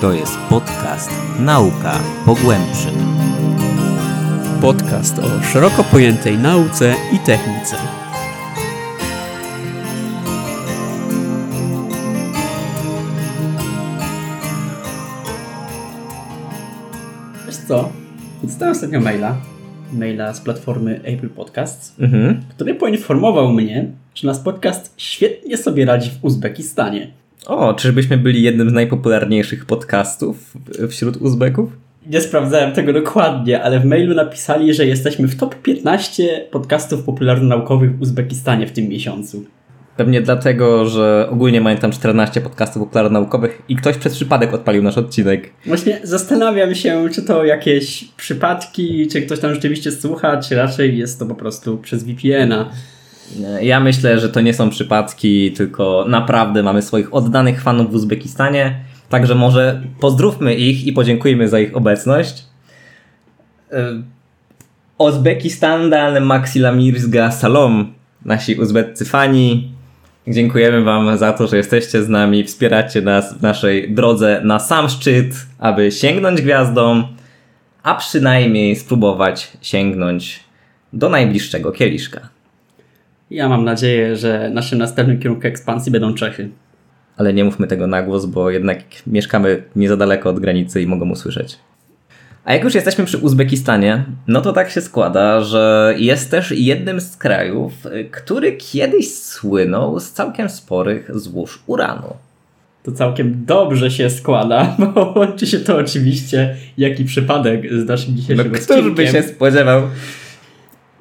To jest podcast Nauka po głębszym. Podcast o szeroko pojętej nauce i technice. Wiesz co? Dostałem ostatnio maila, maila z platformy Apple Podcasts, Mhm. który poinformował mnie, że nasz podcast świetnie sobie radzi w Uzbekistanie. O, czyżbyśmy byli jednym z najpopularniejszych podcastów wśród Uzbeków? Nie sprawdzałem tego dokładnie, ale w mailu napisali, że jesteśmy w top 15 podcastów popularno-naukowych w Uzbekistanie w tym miesiącu. Pewnie dlatego, że ogólnie mają tam 14 podcastów popularno-naukowych i ktoś przez przypadek odpalił nasz odcinek. Właśnie zastanawiam się, czy to jakieś przypadki, czy ktoś tam rzeczywiście słucha, czy raczej jest to po prostu przez VPN-a. Ja myślę, że to nie są przypadki, tylko naprawdę mamy swoich oddanych fanów w Uzbekistanie. Także może pozdrówmy ich i podziękujmy za ich obecność. E, Uzbekistan dal Maxilamirska Salom, nasi uzbeccy fani. Dziękujemy Wam za to, że jesteście z nami, wspieracie nas w naszej drodze na sam szczyt, aby sięgnąć gwiazdą, a przynajmniej spróbować sięgnąć do najbliższego kieliszka. Ja mam nadzieję, że naszym następnym kierunkiem ekspansji będą Czechy. Ale nie mówmy tego na głos, bo jednak mieszkamy nie za daleko od granicy i mogą usłyszeć. A jak już jesteśmy przy Uzbekistanie, no to tak się składa, że jest też jednym z krajów, który kiedyś słynął z całkiem sporych złóż uranu. To całkiem dobrze się składa, bo łączy się to oczywiście, jaki przypadek z naszym dzisiejszym No, któż by odcinkiem. się spodziewał?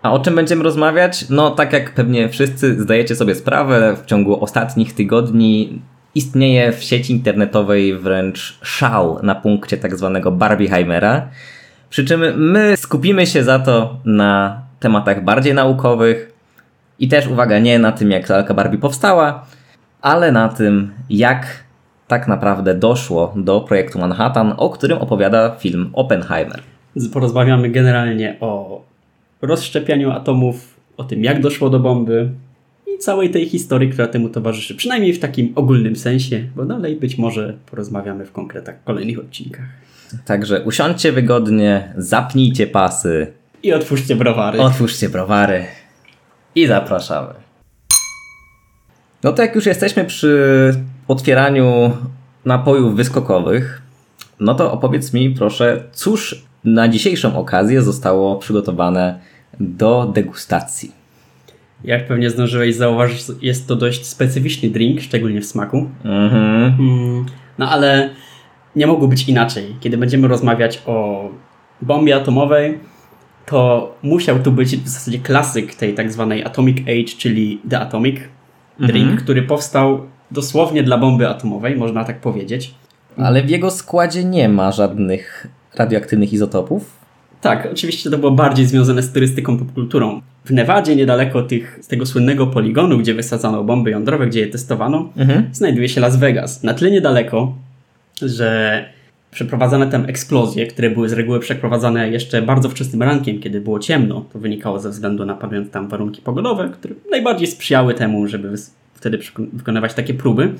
A o czym będziemy rozmawiać? No, tak jak pewnie wszyscy zdajecie sobie sprawę, w ciągu ostatnich tygodni istnieje w sieci internetowej wręcz szał na punkcie tak zwanego Barbieheimera. Przy czym my skupimy się za to na tematach bardziej naukowych i też, uwaga, nie na tym, jak lalka Barbie powstała, ale na tym, jak tak naprawdę doszło do projektu Manhattan, o którym opowiada film Oppenheimer. Porozmawiamy generalnie o rozszczepianiu atomów, o tym jak doszło do bomby i całej tej historii, która temu towarzyszy. Przynajmniej w takim ogólnym sensie, bo dalej być może porozmawiamy w konkretach w kolejnych odcinkach. Także usiądźcie wygodnie, zapnijcie pasy, I otwórzcie browary. otwórzcie browary i zapraszamy. No to jak już jesteśmy przy otwieraniu napojów wyskokowych, no to opowiedz mi proszę, cóż na dzisiejszą okazję zostało przygotowane do degustacji. Jak pewnie zdążyłeś zauważyć, jest to dość specyficzny drink, szczególnie w smaku. Mhm. Mm, No ale nie mogło być inaczej. Kiedy będziemy rozmawiać o bombie atomowej, to musiał tu być w zasadzie klasyk tej tak zwanej Atomic Age, czyli The Atomic Drink, Mhm. który powstał dosłownie dla bomby atomowej, można tak powiedzieć. Ale w jego składzie nie ma żadnych radioaktywnych izotopów. Tak, oczywiście to było bardziej związane z turystyką popkulturą. W Nevadzie, niedaleko tych, z tego słynnego poligonu, gdzie wysadzano bomby jądrowe, gdzie je testowano, Mhm. znajduje się Las Vegas. Na tyle niedaleko, że przeprowadzane tam eksplozje, które były z reguły przeprowadzane jeszcze bardzo wczesnym rankiem, kiedy było ciemno, to wynikało ze względu na panujące tam warunki pogodowe, które najbardziej sprzyjały temu, żeby wtedy wykonywać takie próby.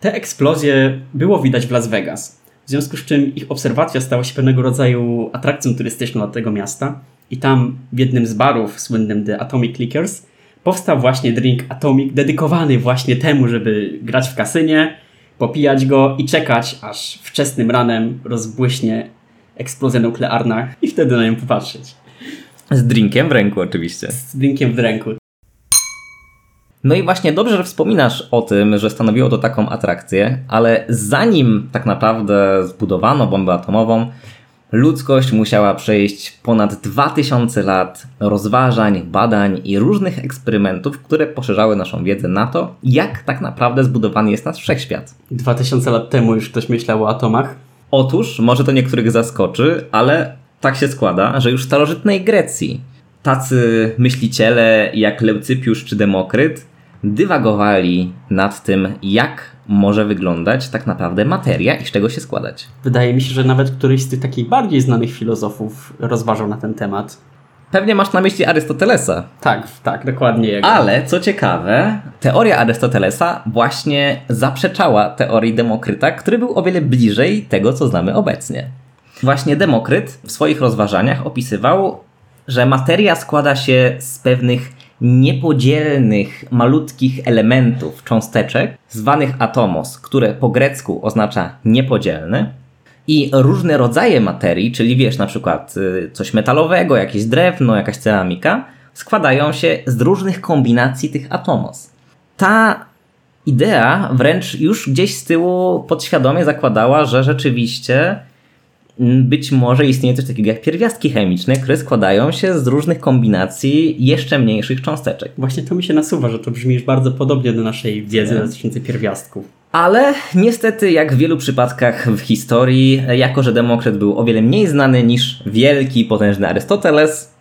Te eksplozje było widać w Las Vegas. W związku z czym ich obserwacja stała się pewnego rodzaju atrakcją turystyczną dla tego miasta. I tam w jednym z barów słynnym The Atomic Liquors powstał właśnie drink Atomic dedykowany właśnie temu, żeby grać w kasynie, popijać go i czekać, aż wczesnym ranem rozbłyśnie eksplozja nuklearna i wtedy na nią popatrzeć. Z drinkiem w ręku oczywiście. Z drinkiem w ręku. No i właśnie dobrze, że wspominasz o tym, że stanowiło to taką atrakcję, ale zanim tak naprawdę zbudowano bombę atomową, ludzkość musiała przejść ponad 2000 lat rozważań, badań i różnych eksperymentów, które poszerzały naszą wiedzę na to, jak tak naprawdę zbudowany jest nasz wszechświat. 2000 lat temu już ktoś myślał o atomach. Otóż, może to niektórych zaskoczy, ale tak się składa, że już w starożytnej Grecji tacy myśliciele jak Leucypiusz czy Demokryt dywagowali nad tym, jak może wyglądać tak naprawdę materia i z czego się składać. Wydaje mi się, że nawet któryś z tych takich bardziej znanych filozofów rozważał na ten temat. Pewnie masz na myśli Arystotelesa. Tak, tak, dokładnie jego. Ale co ciekawe, teoria Arystotelesa właśnie zaprzeczała teorii Demokryta, który był o wiele bliżej tego, co znamy obecnie. Właśnie Demokryt w swoich rozważaniach opisywał, że materia składa się z pewnych niepodzielnych, malutkich elementów, cząsteczek, zwanych atomos, które po grecku oznacza niepodzielny. I różne rodzaje materii, czyli wiesz, na przykład y, coś metalowego, jakieś drewno, jakaś ceramika, składają się z różnych kombinacji tych atomos. Ta idea wręcz już gdzieś z tyłu podświadomie zakładała, że rzeczywiście być może istnieje coś takiego jak pierwiastki chemiczne, które składają się z różnych kombinacji jeszcze mniejszych cząsteczek. Właśnie to mi się nasuwa, że to brzmi już bardzo podobnie do naszej wiedzy dotyczącej pierwiastków. Ale niestety, jak w wielu przypadkach w historii, jako że Demokryt był o wiele mniej znany niż wielki, potężny Arystoteles,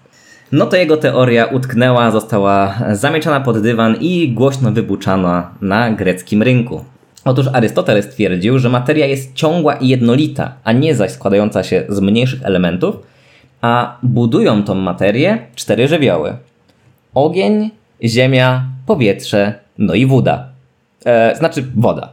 no to jego teoria utknęła, została zamieczona pod dywan i głośno wybuczana na greckim rynku. Otóż Arystoteles twierdził, że materia jest ciągła i jednolita, a nie zaś składająca się z mniejszych elementów, a budują tą materię cztery żywioły: ogień, ziemia, powietrze, no i woda. E, znaczy woda.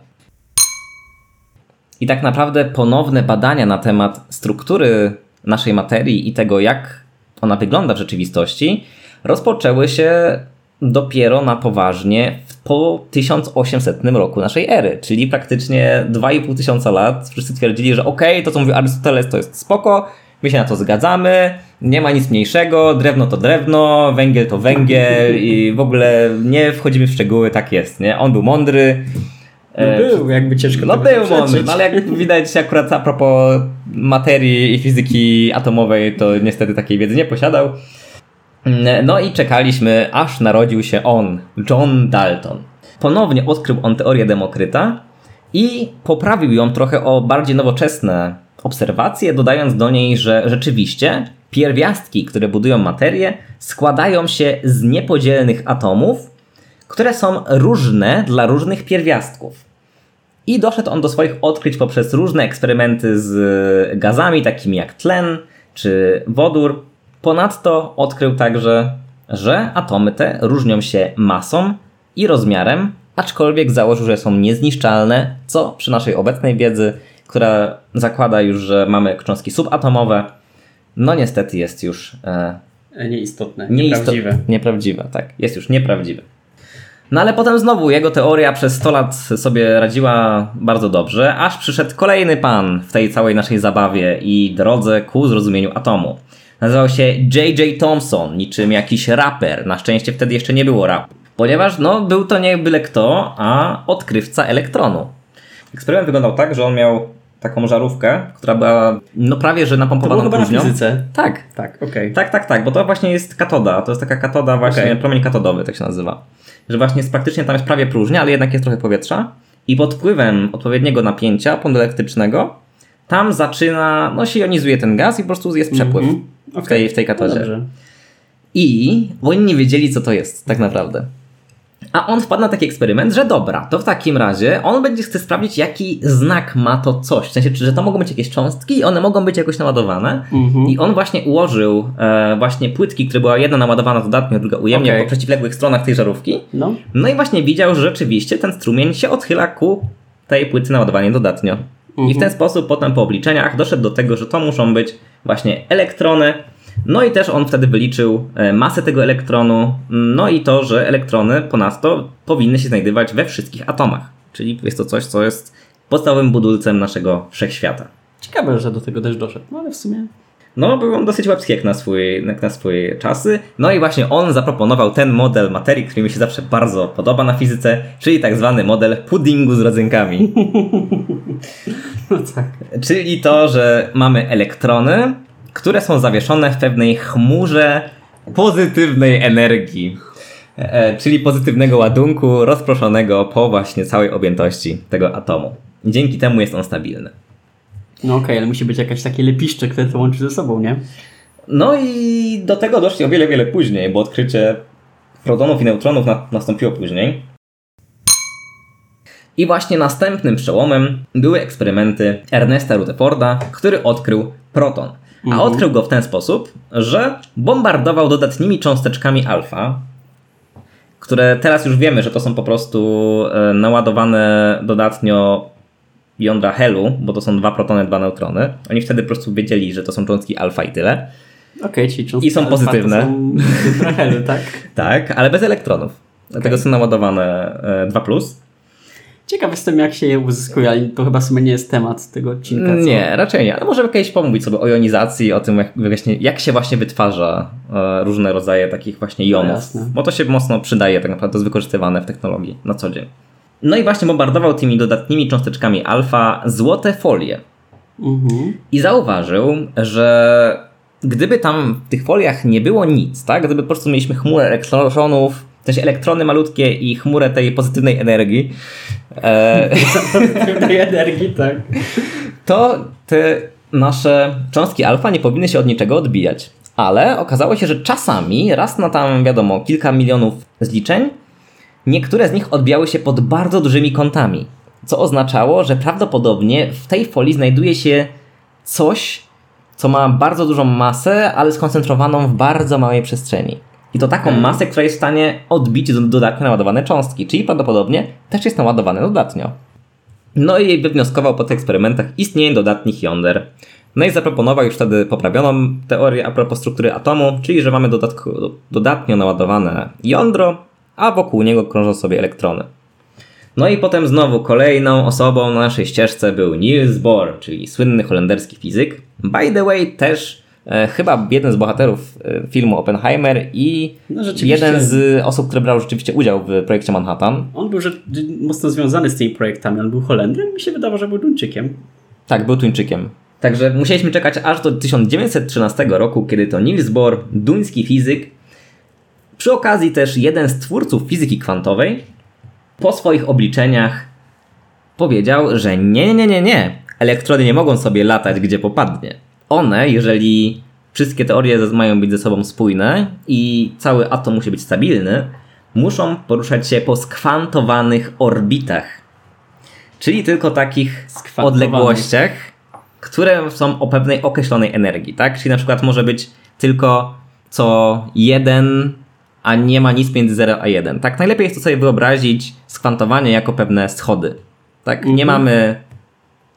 I tak naprawdę ponowne badania na temat struktury naszej materii i tego, jak ona wygląda w rzeczywistości, rozpoczęły się dopiero na poważnie po 1800 roku naszej ery, czyli praktycznie 2,5 tysiąca lat. Wszyscy twierdzili, że okej, okay, to co mówił Arystoteles to jest spoko, my się na to zgadzamy, nie ma nic mniejszego, drewno to drewno, węgiel to węgiel i w ogóle nie wchodzimy w szczegóły, tak jest, nie? On był mądry. No był, jakby ciężko No był mądry, no ale jak widać akurat a propos materii i fizyki atomowej, to niestety takiej wiedzy nie posiadał. No i czekaliśmy, aż narodził się on, John Dalton. Ponownie odkrył on teorię Demokryta i poprawił ją trochę o bardziej nowoczesne obserwacje, dodając do niej, że rzeczywiście pierwiastki, które budują materię, składają się z niepodzielnych atomów, które są różne dla różnych pierwiastków. I doszedł on do swoich odkryć poprzez różne eksperymenty z gazami, takimi jak tlen czy wodór, Ponadto odkrył także, że atomy te różnią się masą i rozmiarem, aczkolwiek założył, że są niezniszczalne, co przy naszej obecnej wiedzy, która zakłada już, że mamy cząstki subatomowe, no niestety jest już e, nieistotne, nieprawdziwe. Nieprawdziwe, tak, jest już nieprawdziwe. No ale potem znowu jego teoria przez 100 lat sobie radziła bardzo dobrze, aż przyszedł kolejny pan w tej całej naszej zabawie i drodze ku zrozumieniu atomu. Nazywał się J.J. Thompson, niczym jakiś raper. Na szczęście wtedy jeszcze nie było rapu. Ponieważ no, był to nie byle kto, a odkrywca elektronu. Eksperyment wyglądał tak, że on miał taką żarówkę, która była no prawie, że napompowana to próżnią. na fizyce. Tak. Tak, okej. Okay. Tak, tak, tak, bo to właśnie jest katoda. To jest taka katoda właśnie, okay. promień katodowy tak się nazywa. Że właśnie jest, praktycznie tam jest prawie próżnia, ale jednak jest trochę powietrza i pod wpływem odpowiedniego napięcia pądu elektrycznego tam zaczyna, no się jonizuje ten gaz i po prostu jest przepływ. Mm -hmm okay. w, tej, w tej katodzie. No I oni nie wiedzieli, co to jest tak naprawdę. A on wpadł na taki eksperyment, że dobra, to w takim razie on będzie chce sprawdzić, jaki znak ma to coś. W sensie, że to mogą być jakieś cząstki i one mogą być jakoś naładowane. Mm-hmm. I on właśnie ułożył e, właśnie płytki, które była jedna naładowana dodatnio, druga ujemnie okay. po przeciwległych stronach tej żarówki. No. no i właśnie widział, że rzeczywiście ten strumień się odchyla ku tej płyty naładowanej dodatnio. I w ten mhm. sposób potem po obliczeniach doszedł do tego, że to muszą być właśnie elektrony. No i też on wtedy wyliczył e, masę tego elektronu, no i to, że elektrony ponadto powinny się znajdować we wszystkich atomach. Czyli jest to coś, co jest podstawowym budulcem naszego wszechświata. Ciekawe, że do tego też doszedł, no ale w sumie no, był on dosyć łapski jak na, swój, jak na swoje czasy. No i właśnie on zaproponował ten model materii, który mi się zawsze bardzo podoba na fizyce, czyli tak zwany model puddingu z rodzynkami. No tak. Czyli to, że mamy elektrony, które są zawieszone w pewnej chmurze pozytywnej energii. E, czyli pozytywnego ładunku rozproszonego po właśnie całej objętości tego atomu. Dzięki temu jest on stabilny. No okej, okay, ale musi być jakaś takie lepiszcze, które to łączy ze sobą, nie? No i do tego doszli o wiele, wiele później, bo odkrycie protonów i neutronów na, nastąpiło później. I właśnie następnym przełomem były eksperymenty Ernesta Rutherforda, który odkrył proton. A Mhm. odkrył go w ten sposób, że bombardował dodatnimi cząsteczkami alfa, które teraz już wiemy, że to są po prostu e, naładowane dodatnio jądra helu, bo to są dwa protony, dwa neutrony. Oni wtedy po prostu wiedzieli, że to są cząstki alfa i tyle. Okej, czyli cząstki I są pozytywne. To są tetrahely, tak? Tak, ale bez elektronów. Dlatego są naładowane e, 2+. Ciekaw jestem, jak się je uzyskuje, ale to chyba w sumie nie jest temat tego odcinka. co? Nie, raczej nie, ale możemy kiedyś pomówić sobie o jonizacji, o tym jak, właśnie, jak się właśnie wytwarza e, różne rodzaje takich właśnie No jonów. jasne. bo to się mocno przydaje, tak naprawdę jest wykorzystywane w technologii na co dzień. No i właśnie bombardował tymi dodatnimi cząsteczkami alfa złote folie. Mhm. I zauważył, że gdyby tam w tych foliach nie było nic, tak? Gdyby po prostu mieliśmy chmurę elektronów, też elektrony malutkie i chmurę tej pozytywnej energii, e, Tej energii, tak. to te nasze cząstki alfa nie powinny się od niczego odbijać. Ale okazało się, że czasami, raz na tam wiadomo kilka milionów zliczeń, niektóre z nich odbijały się pod bardzo dużymi kątami. Co oznaczało, że prawdopodobnie w tej folii znajduje się coś, co ma bardzo dużą masę, ale skoncentrowaną w bardzo małej przestrzeni. I to taką Mhm. masę, która jest w stanie odbić do- dodatnio naładowane cząstki, czyli prawdopodobnie też jest naładowane dodatnio. No i wywnioskował po tych eksperymentach istnienie dodatnich jąder. No i zaproponował już wtedy poprawioną teorię a propos struktury atomu, czyli że mamy dodatko, dodatnio naładowane jądro, a wokół niego krążą sobie elektrony. No i potem znowu kolejną osobą na naszej ścieżce był Niels Bohr, czyli słynny holenderski fizyk. By the way, też e, chyba jeden z bohaterów e, filmu Oppenheimer i No jeden z osób, które brał rzeczywiście udział w projekcie Manhattan. On był że, mocno związany z tymi projektami. On był Holendrem mi się wydawało, że był Duńczykiem. Tak, był Tuńczykiem. Także musieliśmy czekać aż do 1913 roku, kiedy to Niels Bohr, duński fizyk, przy okazji też jeden z twórców fizyki kwantowej, po swoich obliczeniach powiedział, że nie, nie, nie, nie, elektrony nie mogą sobie latać gdzie popadnie. One, jeżeli wszystkie teorie mają być ze sobą spójne i cały atom musi być stabilny, muszą poruszać się po skwantowanych orbitach. Czyli tylko takich odległościach, które są o pewnej określonej energii, tak? Czyli na przykład może być tylko co jeden, a nie ma nic między 0 a 1. Tak, najlepiej jest to sobie wyobrazić skwantowanie jako pewne schody. Tak, nie Mhm. mamy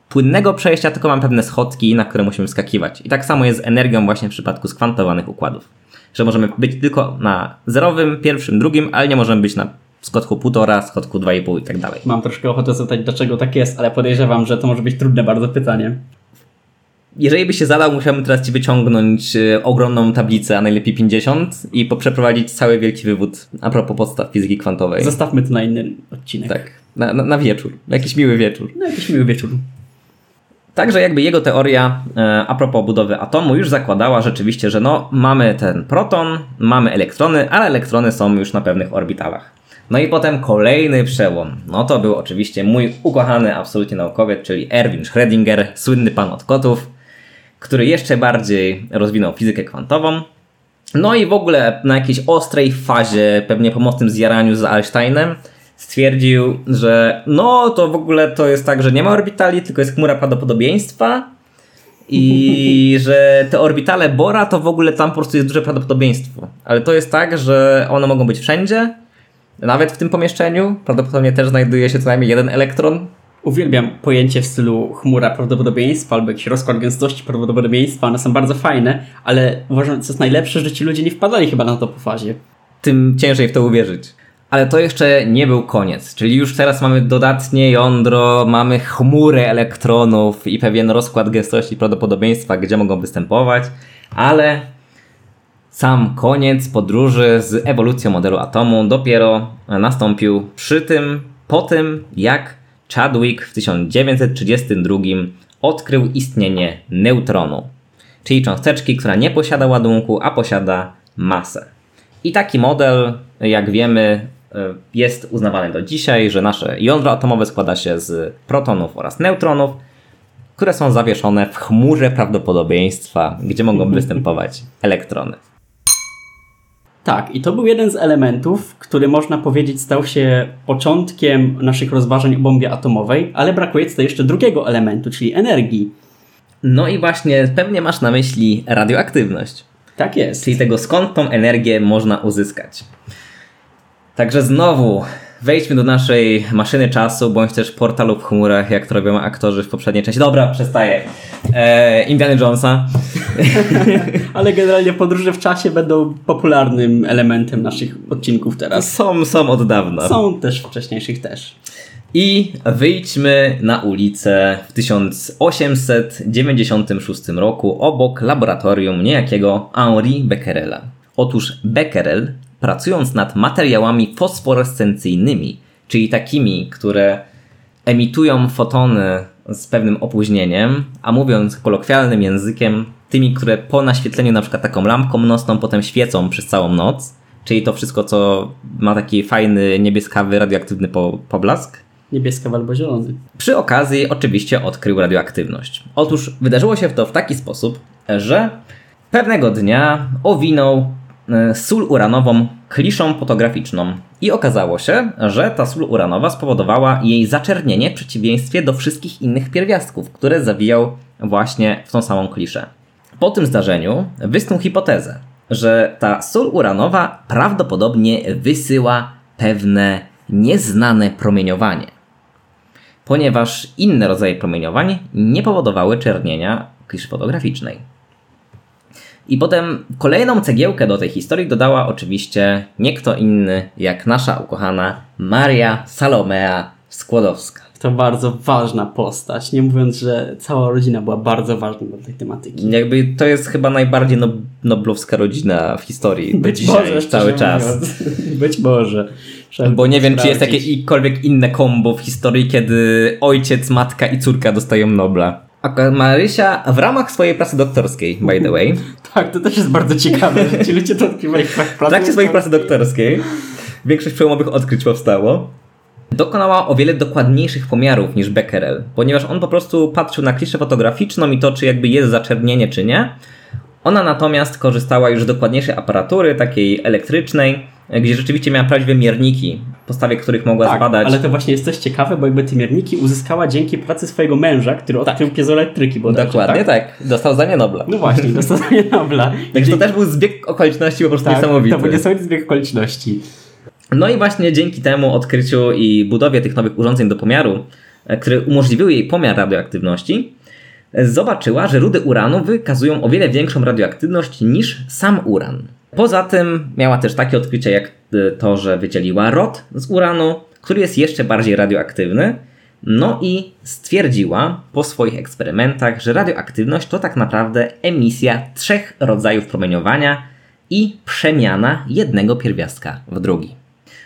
płynnego przejścia, tylko mamy pewne schodki, na które musimy skakiwać. I tak samo jest z energią właśnie w przypadku skwantowanych układów. Że możemy być tylko na zerowym, pierwszym, drugim, ale nie możemy być na schodku 1,5, schodku 2,5 i tak dalej. Mam troszkę ochotę zapytać, dlaczego tak jest, ale podejrzewam, że to może być trudne bardzo pytanie. Jeżeli byś się zadał, musiałbym teraz ci wyciągnąć e, ogromną tablicę, a najlepiej 50 i poprzeprowadzić cały wielki wywód a propos podstaw fizyki kwantowej. Zostawmy to na inny odcinek. Tak, na, na, na wieczór, na jakiś miły wieczór. No jakiś miły wieczór. Także jakby jego teoria e, a propos budowy atomu już zakładała rzeczywiście, że no mamy ten proton, mamy elektrony, ale elektrony są już na pewnych orbitalach. No i potem kolejny przełom. No to był oczywiście mój ukochany absolutnie naukowiec, czyli Erwin Schrödinger, słynny pan od kotów, który jeszcze bardziej rozwinął fizykę kwantową. No i w ogóle na jakiejś ostrej fazie, pewnie po mocnym zjaraniu z Einsteinem, stwierdził, że no to w ogóle to jest tak, że nie ma orbitali, tylko jest chmura prawdopodobieństwa i że te orbitale Bora to w ogóle tam po prostu jest duże prawdopodobieństwo. Ale to jest tak, że one mogą być wszędzie, nawet w tym pomieszczeniu. Prawdopodobnie też znajduje się co najmniej jeden elektron. Uwielbiam pojęcie w stylu chmura prawdopodobieństwa albo jakiś rozkład gęstości prawdopodobieństwa. One są bardzo fajne, ale uważam, co jest najlepsze, że ci ludzie nie wpadali chyba na to po fazie. tym ciężej w to uwierzyć. Ale to jeszcze nie był koniec, czyli już teraz mamy dodatnie jądro, mamy chmurę elektronów i pewien rozkład gęstości prawdopodobieństwa, gdzie mogą występować, ale sam koniec podróży z ewolucją modelu atomu dopiero nastąpił przy tym, po tym jak Chadwick w 1932 odkrył istnienie neutronu, czyli cząsteczki, która nie posiada ładunku, a posiada masę. I taki model, jak wiemy, y, jest uznawany do dzisiaj, że nasze jądro atomowe składa się z protonów oraz neutronów, które są zawieszone w chmurze prawdopodobieństwa, gdzie mogą występować elektrony. Tak, i to był jeden z elementów, który można powiedzieć stał się początkiem naszych rozważań o bombie atomowej, ale brakuje tutaj jeszcze drugiego elementu, czyli energii. No i właśnie pewnie masz na myśli radioaktywność. Tak jest. Czyli tego skąd tą energię można uzyskać. Także znowu wejdźmy do naszej maszyny czasu, bądź też portalu w chmurach, jak to robią aktorzy w poprzedniej części. Dobra, przestaję. Eee, Indiana Jonesa. Ale generalnie podróże w czasie będą popularnym elementem naszych odcinków teraz. Są, są od dawna. Są też wcześniejszych też. I wyjdźmy na ulicę w 1896 roku obok laboratorium niejakiego Henri Becquerela. Otóż Becquerel, pracując nad materiałami fosforescencyjnymi, czyli takimi, które emitują fotony z pewnym opóźnieniem, a mówiąc kolokwialnym językiem, tymi, które po naświetleniu na przykład taką lampką nocną potem świecą przez całą noc, czyli to wszystko, co ma taki fajny, niebieskawy, radioaktywny po, poblask, Niebieska albo zielony. przy okazji oczywiście odkrył radioaktywność. Otóż wydarzyło się to w taki sposób, że pewnego dnia owinął sól uranową kliszą fotograficzną i okazało się, że ta sól uranowa spowodowała jej zaczernienie w przeciwieństwie do wszystkich innych pierwiastków, które zawijał właśnie w tą samą kliszę. Po tym zdarzeniu wysnuł hipotezę, że ta sól uranowa prawdopodobnie wysyła pewne nieznane promieniowanie ponieważ inne rodzaje promieniowań nie powodowały czernienia kliszy fotograficznej. I potem kolejną cegiełkę do tej historii dodała oczywiście nie kto inny jak nasza ukochana Maria Salomea Skłodowska. To bardzo ważna postać, nie mówiąc, że cała rodzina była bardzo ważna dla tej tematyki. Jakby to jest chyba najbardziej nob- noblowska rodzina w historii do Być dzisiaj, może, cały czas. mówiąc. Być może. Trzeba Bo nie wiem, czy jest sprawdzić. jakiekolwiek inne kombo w historii, kiedy ojciec, matka i córka dostają Nobla. A Marysia w ramach swojej pracy doktorskiej, by the way, Tak, to też jest bardzo ciekawe, że ci ludzie to odkrywali w W trakcie swojej pracy doktorskiej większość przełomowych odkryć powstało. Dokonała o wiele dokładniejszych pomiarów niż Becquerel, ponieważ on po prostu patrzył na kliszę fotograficzną i to, czy jakby jest zaczernienie, czy nie. Ona natomiast korzystała już z dokładniejszej aparatury, takiej elektrycznej, gdzie rzeczywiście miała prawdziwe mierniki, podstawie których mogła Tak, zbadać. ale to właśnie jest coś ciekawe, bo jakby te mierniki uzyskała dzięki pracy swojego męża, który odkrył piezoelektryki bodajże, Dokładnie tak? dostał za nie Nobla. No właśnie, dostanie Nobla. Także to też był zbieg okoliczności po prostu tak, niesamowity. To był niesamowity zbieg okoliczności. No i właśnie dzięki temu odkryciu i budowie tych nowych urządzeń do pomiaru, e, które umożliwiły jej pomiar radioaktywności, zobaczyła, że rudy uranu wykazują o wiele większą radioaktywność niż sam uran. Poza tym miała też takie odkrycia jak e, to, że wydzieliła rod z uranu, który jest jeszcze bardziej radioaktywny. No i stwierdziła po swoich eksperymentach, że radioaktywność to tak naprawdę emisja trzech rodzajów promieniowania i przemiana jednego pierwiastka w drugi.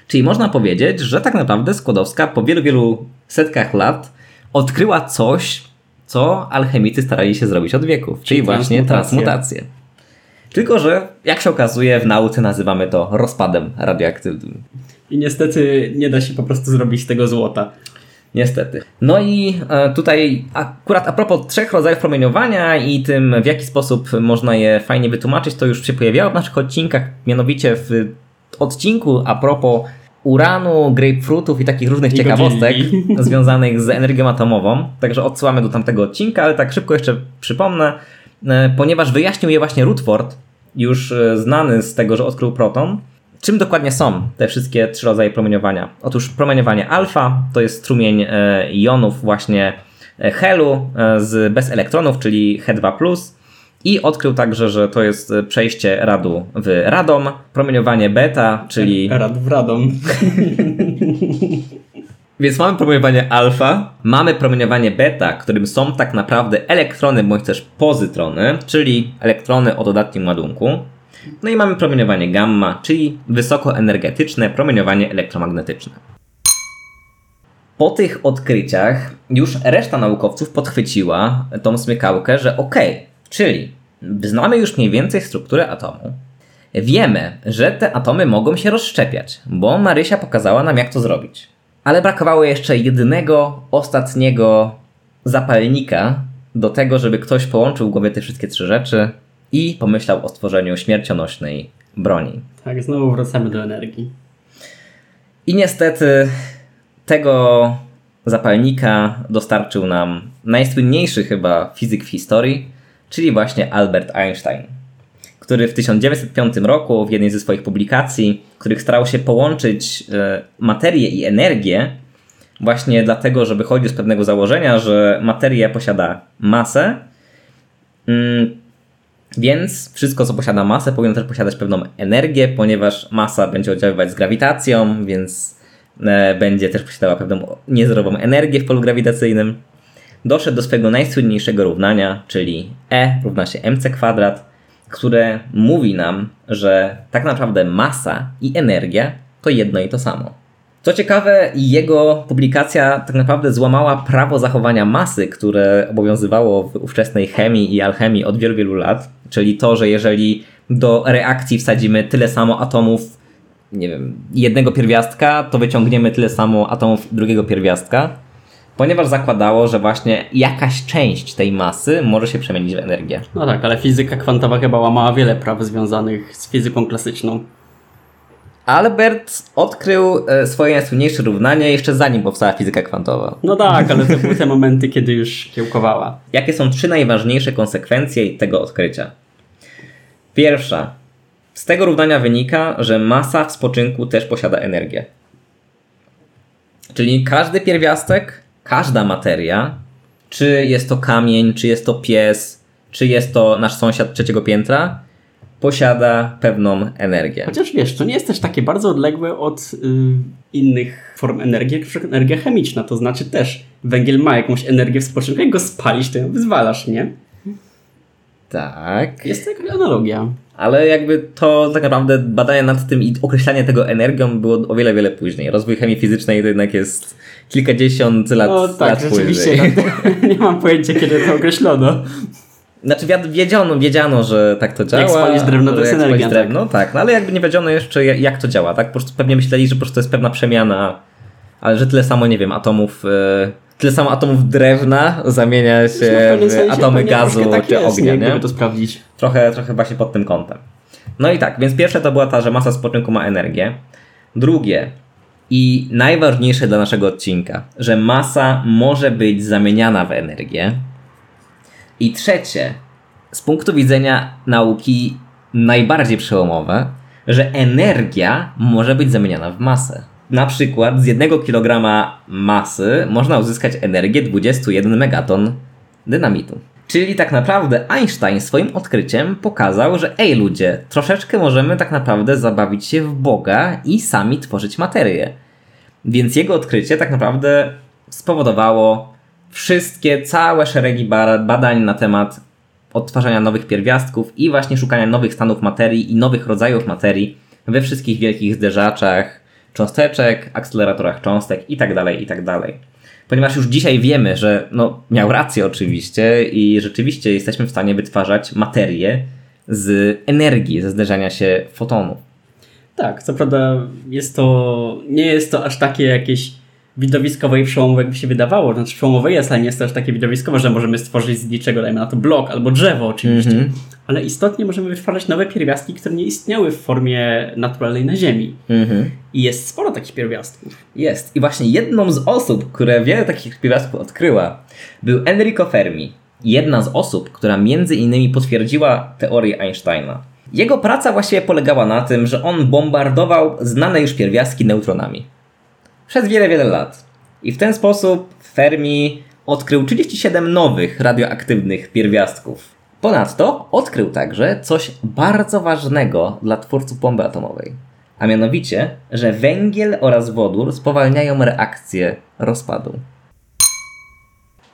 Czyli można powiedzieć, że tak naprawdę Skłodowska po wielu, wielu setkach lat odkryła coś, co alchemicy starali się zrobić od wieków, czyli, Czyli właśnie transmutację. transmutację. Tylko, że jak się okazuje, w nauce nazywamy to rozpadem radioaktywnym. I niestety nie da się po prostu zrobić z tego złota. Niestety. No i e, tutaj akurat a propos trzech rodzajów promieniowania i tym w jaki sposób można je fajnie wytłumaczyć, to już się pojawiało w naszych odcinkach, mianowicie w odcinku a propos uranu, grapefruitów i takich różnych I ciekawostek godzilli. związanych z energią atomową. Także odsyłamy do tamtego odcinka, ale tak szybko jeszcze przypomnę, e, ponieważ wyjaśnił je właśnie Rutherford, już e, znany z tego, że odkrył proton. Czym dokładnie są te wszystkie trzy rodzaje promieniowania? Otóż promieniowanie alfa to jest strumień e, jonów właśnie e, helu z, bez elektronów, czyli He2+. I odkrył także, że to jest przejście radu w radom. Promieniowanie beta, czyli Rad w radom. Więc mamy promieniowanie alfa, mamy promieniowanie beta, którym są tak naprawdę elektrony bądź też pozytrony, czyli elektrony o dodatnim ładunku. No i mamy promieniowanie gamma, czyli wysokoenergetyczne promieniowanie elektromagnetyczne. Po tych odkryciach już reszta naukowców podchwyciła tą smykałkę, że okej, czyli znamy już mniej więcej strukturę atomu. Wiemy, że te atomy mogą się rozszczepiać, bo Marysia pokazała nam jak to zrobić. Ale brakowało jeszcze jedynego, ostatniego zapalnika do tego, żeby ktoś połączył w głowie te wszystkie trzy rzeczy i pomyślał o stworzeniu śmiercionośnej broni. Tak, znowu wracamy do energii. I niestety tego zapalnika dostarczył nam najsłynniejszy chyba fizyk w historii, czyli właśnie Albert Einstein, który w 1905 roku w jednej ze swoich publikacji, których starał się połączyć e, materię i energię, właśnie dlatego, że wychodził z pewnego założenia, że materia posiada masę, mm, więc wszystko, co posiada masę, powinno też posiadać pewną energię, ponieważ masa będzie oddziaływać z grawitacją, więc e, będzie też posiadała pewną niezerową energię w polu grawitacyjnym. Doszedł do swojego najsłynniejszego równania, czyli E równa się mc kwadrat, które mówi nam, że tak naprawdę masa i energia to jedno i to samo. Co ciekawe, jego publikacja tak naprawdę złamała prawo zachowania masy, które obowiązywało w ówczesnej chemii i alchemii od wielu, wielu lat. Czyli to, że jeżeli do reakcji wsadzimy tyle samo atomów, nie wiem, jednego pierwiastka, to wyciągniemy tyle samo atomów drugiego pierwiastka, ponieważ zakładało, że właśnie jakaś część tej masy może się przemienić w energię. No tak, ale fizyka kwantowa chyba łamała wiele praw związanych z fizyką klasyczną. Albert odkrył e, swoje najsłynniejsze równanie jeszcze zanim powstała fizyka kwantowa. No tak, ale to były te momenty, kiedy już kiełkowała. Jakie są trzy najważniejsze konsekwencje tego odkrycia? Pierwsza. Z tego równania wynika, że masa w spoczynku też posiada energię. Czyli każdy pierwiastek, każda materia, czy jest to kamień, czy jest to pies, czy jest to nasz sąsiad trzeciego piętra, posiada pewną energię. Chociaż wiesz, to nie jest też takie bardzo odległe od y, innych form energii, jak energia chemiczna. To znaczy też węgiel ma jakąś energię w spoczynku, jak go spalisz, to ją wyzwalasz, nie? Tak. Jest to jakaś analogia. Ale jakby to tak naprawdę badania nad tym i określanie tego energią było o wiele, wiele później. Rozwój chemii fizycznej to jednak jest kilkadziesiąt lat, no, tak, lat później. nie mam pojęcia, kiedy to określono. Znaczy wiedziano, wiedziano, że tak to działa. Jak spalić drewno, to jest energia. Tak. Drewno, tak. tak. no ale jakby nie wiedziano jeszcze jak to działa, tak? Po prostu pewnie myśleli, że po prostu to jest pewna przemiana, ale że tyle samo, nie wiem, atomów, e, tyle samo atomów drewna zamienia się w atomy gazu tak czy jest, ognia, nie? to sprawdzić. Trochę, trochę właśnie pod tym kątem. No i tak, więc pierwsze to była ta, że masa spoczynku ma energię. Drugie i najważniejsze dla naszego odcinka, że masa może być zamieniana w energię. I trzecie, z punktu widzenia nauki najbardziej przełomowe, że energia może być zamieniana w masę. Na przykład z jednego kilograma masy można uzyskać energię 21 megaton dynamitu. Czyli tak naprawdę Einstein swoim odkryciem pokazał, że ej ludzie, troszeczkę możemy tak naprawdę zabawić się w Boga i sami tworzyć materię. Więc jego odkrycie tak naprawdę spowodowało wszystkie, całe szeregi badań na temat odtwarzania nowych pierwiastków i właśnie szukania nowych stanów materii i nowych rodzajów materii we wszystkich wielkich zderzaczach cząsteczek, akceleratorach cząstek itd., tak itd. Tak Ponieważ już dzisiaj wiemy, że no, miał rację oczywiście i rzeczywiście jesteśmy w stanie wytwarzać materię z energii, ze zderzania się fotonów. Tak, co prawda jest to, nie jest to aż takie jakieś widowiskowe i przełomowe, jakby się wydawało. Znaczy przełomowe jest, ale nie jest to aż takie widowiskowe, że możemy stworzyć z niczego, dajmy na to blok albo drzewo oczywiście. Mm -hmm. Ale istotnie możemy wytwarzać nowe pierwiastki, które nie istniały w formie naturalnej na Ziemi. -hmm. I jest sporo takich pierwiastków. Jest. I właśnie jedną z osób, które wiele takich pierwiastków odkryła, był Enrico Fermi. Jedna z osób, która między innymi potwierdziła teorię Einsteina. Jego praca właściwie polegała na tym, że on bombardował znane już pierwiastki neutronami przez wiele, wiele lat. I w ten sposób Fermi odkrył 37 nowych radioaktywnych pierwiastków. Ponadto odkrył także coś bardzo ważnego dla twórców bomby atomowej. A mianowicie, że węgiel oraz wodór spowalniają reakcję rozpadu.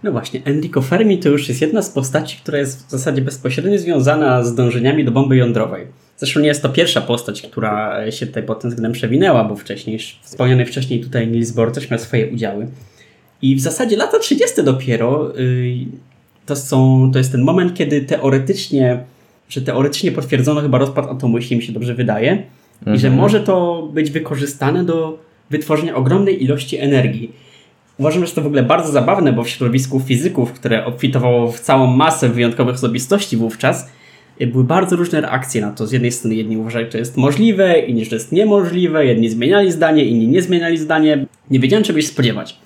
No właśnie, Enrico Fermi to już jest jedna z postaci, która jest w zasadzie bezpośrednio związana z dążeniami do bomby jądrowej. Zresztą nie jest to pierwsza postać, która się tutaj pod tym względem przewinęła, bo wcześniej, wspomniany wcześniej tutaj Niels Bohr też miał swoje udziały. I w zasadzie lata 30. dopiero yy, to, są, to jest ten moment, kiedy teoretycznie, że teoretycznie potwierdzono chyba rozpad atomu, jeśli mi się dobrze wydaje, mhm. i że mhm. może to być wykorzystane do wytworzenia ogromnej ilości energii. Uważam, że to w ogóle bardzo zabawne, bo w środowisku fizyków, które obfitowało w całą masę wyjątkowych osobistości wówczas, były bardzo różne reakcje na to. Z jednej strony jedni uważali, że to jest możliwe, inni, że to jest niemożliwe, jedni zmieniali zdanie, inni nie zmieniali zdanie. Nie wiedziałem, czego się spodziewać.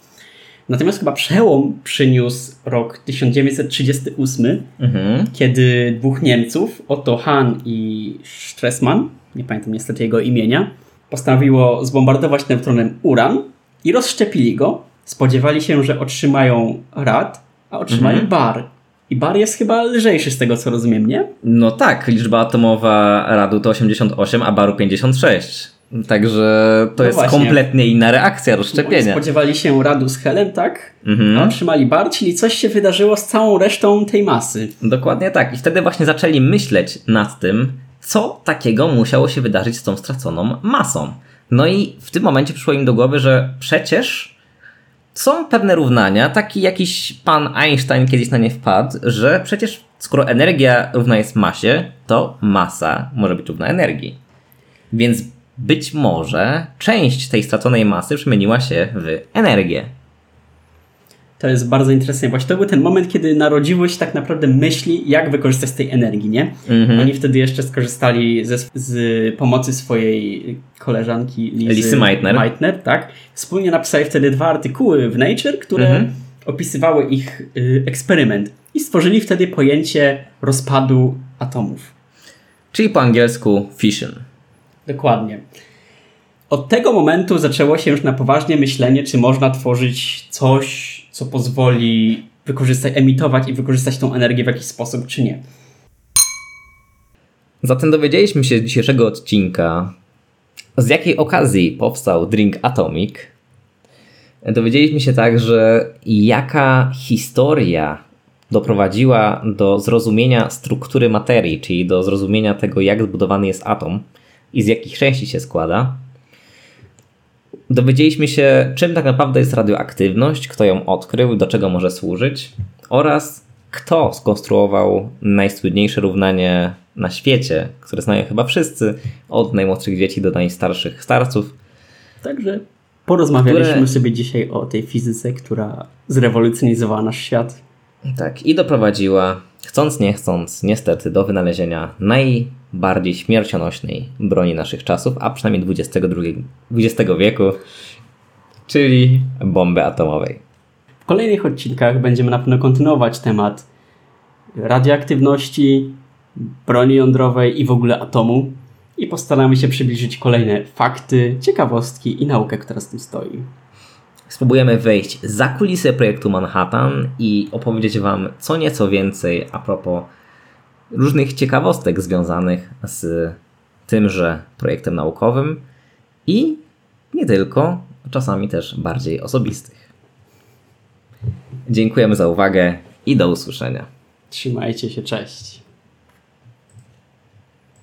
Natomiast chyba przełom przyniósł rok 1938, Mhm. kiedy dwóch Niemców, Otto Hahn i Stressmann, nie pamiętam niestety jego imienia, postanowiło zbombardować neutronem uran i rozszczepili go. Spodziewali się, że otrzymają rad, a otrzymają Mhm. bar. I bar jest chyba lżejszy z tego, co rozumiem, nie? No tak, liczba atomowa radu to 88, a baru 56. Także to No jest właśnie. kompletnie inna reakcja, Oni rozszczepienie. spodziewali się radu z Helen, tak? A Mhm. otrzymali bar, czyli coś się wydarzyło z całą resztą tej masy. Dokładnie tak. I wtedy właśnie zaczęli myśleć nad tym, co takiego musiało się wydarzyć z tą straconą masą. No i w tym momencie przyszło im do głowy, że przecież są pewne równania, taki jakiś pan Einstein kiedyś na nie wpadł, że przecież skoro energia równa jest masie, to masa może być równa energii. Więc być może część tej straconej masy przemieniła się w energię. To jest bardzo interesujące. Właśnie to był ten moment, kiedy narodziło się tak naprawdę myśli, jak wykorzystać tej energii, nie? Mhm. Oni wtedy jeszcze skorzystali ze, z pomocy swojej koleżanki Lizy Lisy Meitner. Meitner tak? Wspólnie napisali wtedy dwa artykuły w Nature, które Mhm. opisywały ich y, eksperyment. I stworzyli wtedy pojęcie rozpadu atomów. Czyli po angielsku fission. Dokładnie. Od tego momentu zaczęło się już na poważnie myślenie, czy można tworzyć coś, co pozwoli wykorzystać, emitować i wykorzystać tą energię w jakiś sposób, czy nie. Zatem dowiedzieliśmy się z dzisiejszego odcinka, z jakiej okazji powstał Drink Atomic. Dowiedzieliśmy się także, jaka historia doprowadziła do zrozumienia struktury materii, czyli do zrozumienia tego, jak zbudowany jest atom i z jakich części się składa. Dowiedzieliśmy się, czym tak naprawdę jest radioaktywność, kto ją odkrył, do czego może służyć oraz kto skonstruował najsłynniejsze równanie na świecie, które znają chyba wszyscy, od najmłodszych dzieci do najstarszych starców. Także porozmawialiśmy Które- sobie dzisiaj o tej fizyce, która zrewolucjonizowała nasz świat. Tak, i doprowadziła, chcąc nie chcąc, niestety, do wynalezienia najbardziej śmiercionośnej broni naszych czasów, a przynajmniej XX wieku, czyli bomby atomowej. W kolejnych odcinkach będziemy na pewno kontynuować temat radioaktywności, broni jądrowej i w ogóle atomu. I postaramy się przybliżyć kolejne fakty, ciekawostki i naukę, która z tym stoi. Spróbujemy wejść za kulisy projektu Manhattan i opowiedzieć Wam co nieco więcej a propos różnych ciekawostek związanych z tymże projektem naukowym i nie tylko, czasami też bardziej osobistych. Dziękujemy za uwagę i do usłyszenia. Trzymajcie się, cześć.